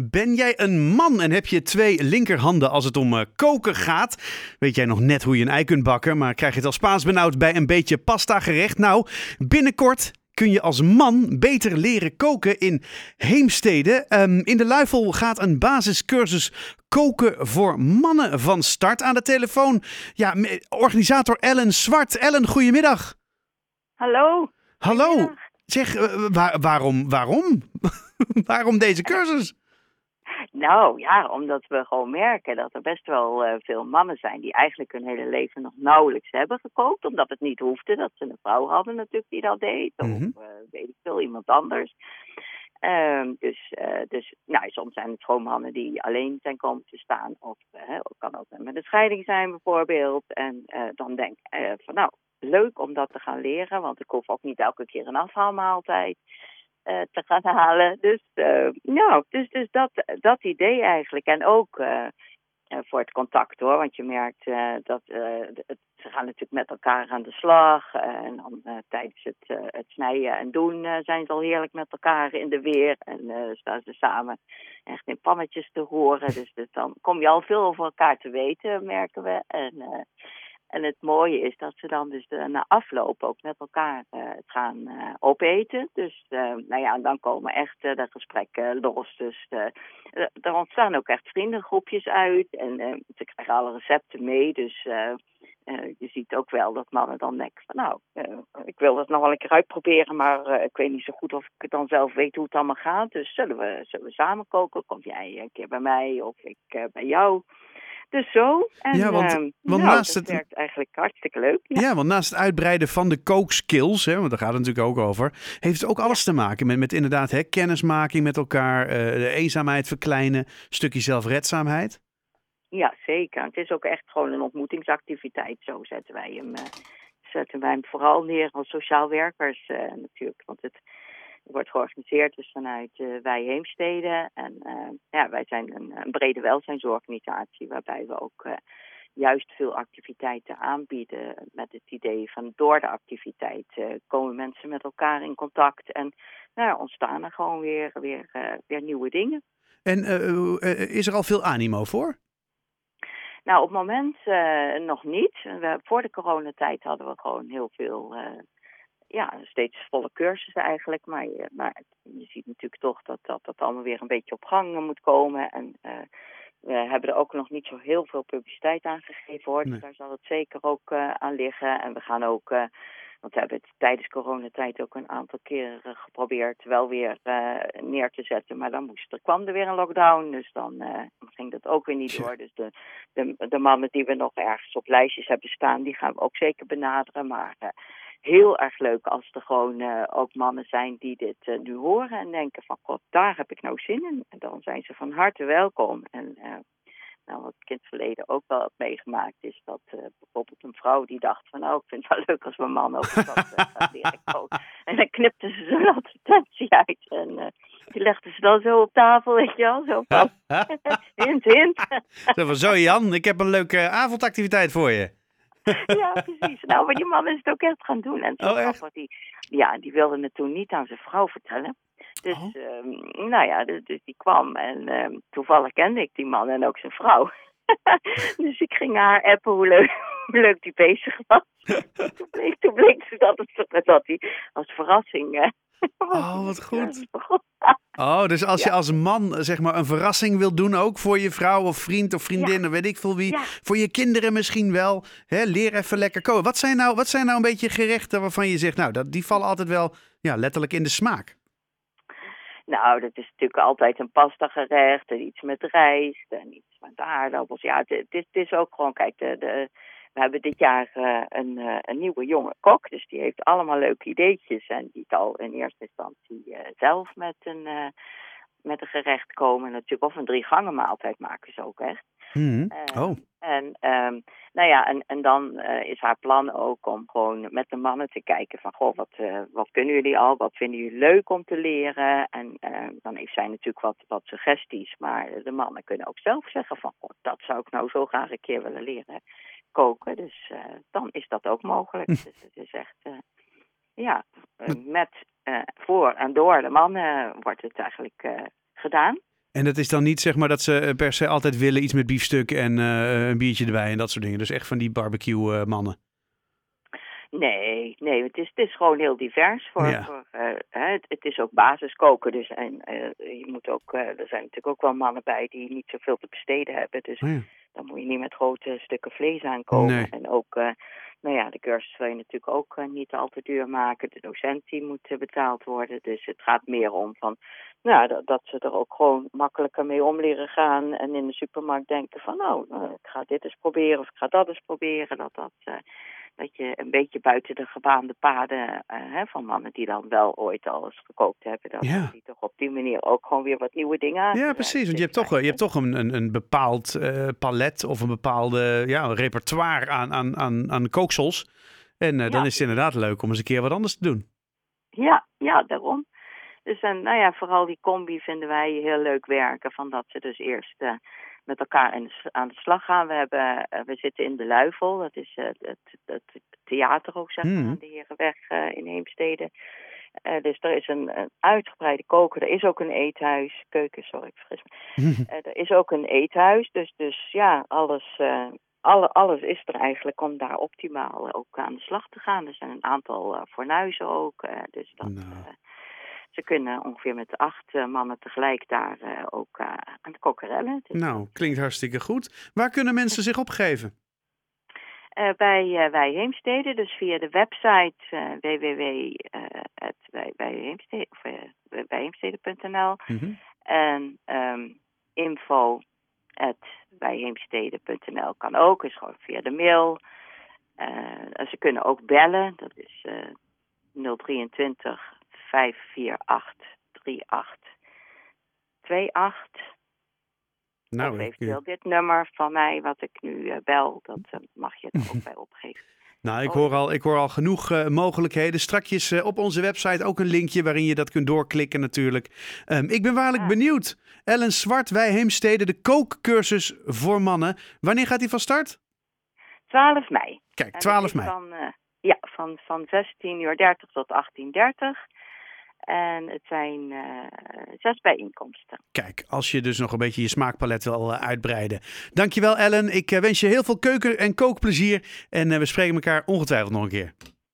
Ben jij een man en heb je twee linkerhanden als het om uh, koken gaat? Weet jij nog net hoe je een ei kunt bakken, maar krijg je het al Spaans benauwd bij een beetje pasta gerecht? Nou, binnenkort kun je als man beter leren koken in Heemstede. Um, in de Luifel gaat een basiscursus koken voor mannen van start aan de telefoon. Ja, organisator Ellen Zwart. Ellen, goedemiddag. Hallo. Hallo. Goedemiddag. Zeg, uh, waar, waarom, waarom? waarom deze cursus? Nou ja, omdat we gewoon merken dat er best wel uh, veel mannen zijn die eigenlijk hun hele leven nog nauwelijks hebben gekookt. Omdat het niet hoefde, dat ze een vrouw hadden natuurlijk die dat deed. Of Mhm. uh, weet ik veel, iemand anders. Uh, dus, uh, dus nou, soms zijn het gewoon mannen die alleen zijn komen te staan. Of het kan ook met een scheiding zijn bijvoorbeeld. En dan denk ik van nou, leuk om dat te gaan leren. Want ik hoef ook niet elke keer een afhaalmaaltijd te gaan halen. Dus, nou, dus, dus dat, dat idee eigenlijk. En ook uh, voor het contact hoor. Want je merkt dat ze gaan natuurlijk met elkaar aan de slag. en dan tijdens het, het snijden en doen zijn ze al heerlijk met elkaar in de weer. En staan ze samen echt in pannetjes te horen. Dus, dus dan kom je al veel over elkaar te weten, merken we. En en het mooie is dat ze dan dus de, na afloop ook met elkaar uh, het gaan uh, opeten. Dus uh, nou ja, dan komen echt de gesprekken los. Dus er ontstaan ook echt vriendengroepjes uit. En ze krijgen alle recepten mee. Dus je ziet ook wel dat mannen dan denken van nou, ik wil dat nog wel een keer uitproberen. Maar ik weet niet zo goed of ik het dan zelf weet hoe het allemaal gaat. Dus zullen we, zullen we samen koken? Kom jij een keer bij mij of ik bij jou? Dus zo. En, ja, want, uh, want nou, naast het, werkt eigenlijk hartstikke leuk. ja. ja. want naast het uitbreiden van de kookskills, hè, want daar gaat het natuurlijk ook over, heeft het ook alles te maken met, met inderdaad hè, kennismaking met elkaar, uh, de eenzaamheid verkleinen, stukje zelfredzaamheid. Ja, zeker. Het is ook echt gewoon een ontmoetingsactiviteit. Zo zetten wij hem, uh, zetten wij hem vooral neer als sociaal werkers uh, natuurlijk. Want het wordt georganiseerd dus vanuit uh, Wij Heemstede. En uh, ja, wij zijn een, een, brede welzijnsorganisatie waarbij we ook uh, juist veel activiteiten aanbieden. Met het idee van door de activiteit komen mensen met elkaar in contact. En nou ja, ontstaan er gewoon weer, weer, weer nieuwe dingen. En is er al veel animo voor? Nou, op het moment nog niet. We, voor de coronatijd hadden we gewoon heel veel ja, steeds volle cursussen eigenlijk. Maar, je, maar je ziet natuurlijk toch dat, dat dat allemaal weer een beetje op gang moet komen. En uh, we hebben er ook nog niet zo heel veel publiciteit aan gegeven hoor. Dus Nee. daar zal het zeker ook uh, aan liggen. En we gaan ook, want we hebben het tijdens coronatijd ook een aantal keren geprobeerd wel weer neer te zetten. Maar dan moest er, kwam er weer een lockdown. Dus dan ging dat ook weer niet door. Dus de, de, de mannen die we nog ergens op lijstjes hebben staan, die gaan we ook zeker benaderen. Maar heel erg leuk als er gewoon ook mannen zijn die dit nu horen en denken van god, daar heb ik nou zin in. En dan zijn ze van harte welkom. En nou, wat ik in het verleden ook wel heb meegemaakt is dat vrouw die dacht van nou, ik vind het wel leuk als mijn man ook wat gaat leren koken. En dan knipte ze zo'n advertentie uit en die legde ze dan zo op tafel, weet je wel, zo van hint, hint. Zo van, zo Jan, ik heb een leuke avondactiviteit voor je. ja, precies. Nou, maar die man is het ook echt gaan doen. En Oh, echt? die, ja, die wilde het toen niet aan zijn vrouw vertellen. Dus, Oh. ehm, nou ja, dus, dus die kwam en ehm, toevallig kende ik die man en ook zijn vrouw. dus ik ging haar appen hoe leuk, hoe leuk die bezig was. toen, bleek, toen bleek ze dat, het, dat hij als verrassing... eh, Oh, wat goed. Oh, dus als je Ja. als man zeg maar een verrassing wil doen, ook voor je vrouw of vriend of vriendin, Ja. of weet ik veel wie, Ja. voor je kinderen misschien wel, hè, leer even lekker koken. Wat zijn, nou, wat zijn nou een beetje gerechten waarvan je zegt, nou, dat, die vallen altijd wel ja, letterlijk in de smaak? Nou, dat is natuurlijk altijd een pasta gerecht en iets met rijst en iets met aardappels. Ja, het, het, is, het is ook gewoon, kijk, de, de, we hebben dit jaar eh, een, eh, een nieuwe jonge kok. Dus die heeft allemaal leuke ideetjes en die zal in eerste instantie eh, zelf met een, met een gerecht komen. Natuurlijk, of een drie gangen maaltijd maken ze ook echt. Eh, Oh, En, ehm, nou ja, en, en dan is haar plan ook om gewoon met de mannen te kijken van, goh, wat, eh, wat kunnen jullie al? Wat vinden jullie leuk om te leren? En dan heeft zij natuurlijk wat, wat suggesties, maar de mannen kunnen ook zelf zeggen van, goh, dat zou ik nou zo graag een keer willen leren koken. Dus eh, dan is dat ook mogelijk. dus het is echt, eh, ja, eh, met, eh, voor en door de mannen wordt het eigenlijk gedaan. En dat is dan niet zeg maar dat ze per se altijd willen iets met biefstuk en een biertje erbij en dat soort dingen. Dus echt van die barbecue mannen. Nee, nee, het is, het is gewoon heel divers. Voor, voor het, het, is ook basiskoken. Dus en, je moet ook, er zijn natuurlijk ook wel mannen bij die niet zoveel te besteden hebben. Dus oh dan moet je niet met grote stukken vlees aankomen. En ook nou ja, de cursus wil je natuurlijk ook uh, niet al te duur maken. De docent die moet uh, betaald worden. Dus het gaat meer om van, nou, dat, dat, ze er ook gewoon makkelijker mee om leren gaan. En in de supermarkt denken van, nou, uh, ik ga dit eens proberen of ik ga dat eens proberen. Dat dat dat je een beetje buiten de gebaande paden uh, hè, van mannen die dan wel ooit alles gekookt hebben, dat ja. die toch op die manier ook gewoon weer wat nieuwe dingen aan. Ja, precies. Want je hebt toch, je hebt toch een, een, een bepaald uh, palet of een bepaalde ja, een repertoire aan, aan, aan, aan kooksels. En uh, dan is het inderdaad leuk om eens een keer wat anders te doen. Ja, ja, daarom. Dus en, nou ja, vooral die combi vinden wij heel leuk werken. Van dat ze dus eerst met elkaar aan de slag gaan. We, hebben, eh, we zitten in de Luifel, dat is eh, het, het, theater ook, zeg maar, hmm. aan de Herenweg eh, in Heemstede. dus er is een, een, uitgebreide koker. Er is ook een eethuis. Keuken, sorry, ik vergis me. er is ook een eethuis. Dus, dus ja, alles, alle, alles is er eigenlijk om daar optimaal ook aan de slag te gaan. Er zijn een aantal fornuizen ook. dus dat, nou. Ze kunnen ongeveer met acht eh, mannen tegelijk daar uh, ook uh, aan de kokerellen. Dus nou, klinkt hartstikke goed. Waar kunnen mensen zich opgeven? bij, bij Heemstede, dus via de website www.bijheemstede.nl mm -hmm. en um, info bijheemstede.nl kan ook, is gewoon via de mail. ze kunnen ook bellen, dat is 023 5483828. Nou, of eventueel ik... dit nummer van mij, wat ik nu uh, bel, dat uh, mag je er ook bij opgeven. Nou, ik hoor al, ik hoor al genoeg uh, mogelijkheden. Strakjes op onze website ook een linkje waarin je dat kunt doorklikken natuurlijk. Um, ik ben waarlijk benieuwd. Ellen Zwart, wij Heemstede, de kookcursus voor mannen. Wanneer gaat die van start? 12 mei. Kijk, 12 mei. Van, ja, van, van 16 uur 30 tot 18.30. En het zijn uh, zes bijeenkomsten. Kijk, als je dus nog een beetje je smaakpalet wil uh, uitbreiden. Dankjewel Ellen. Ik uh, wens je heel veel keuken- en kookplezier. En we spreken elkaar ongetwijfeld nog een keer.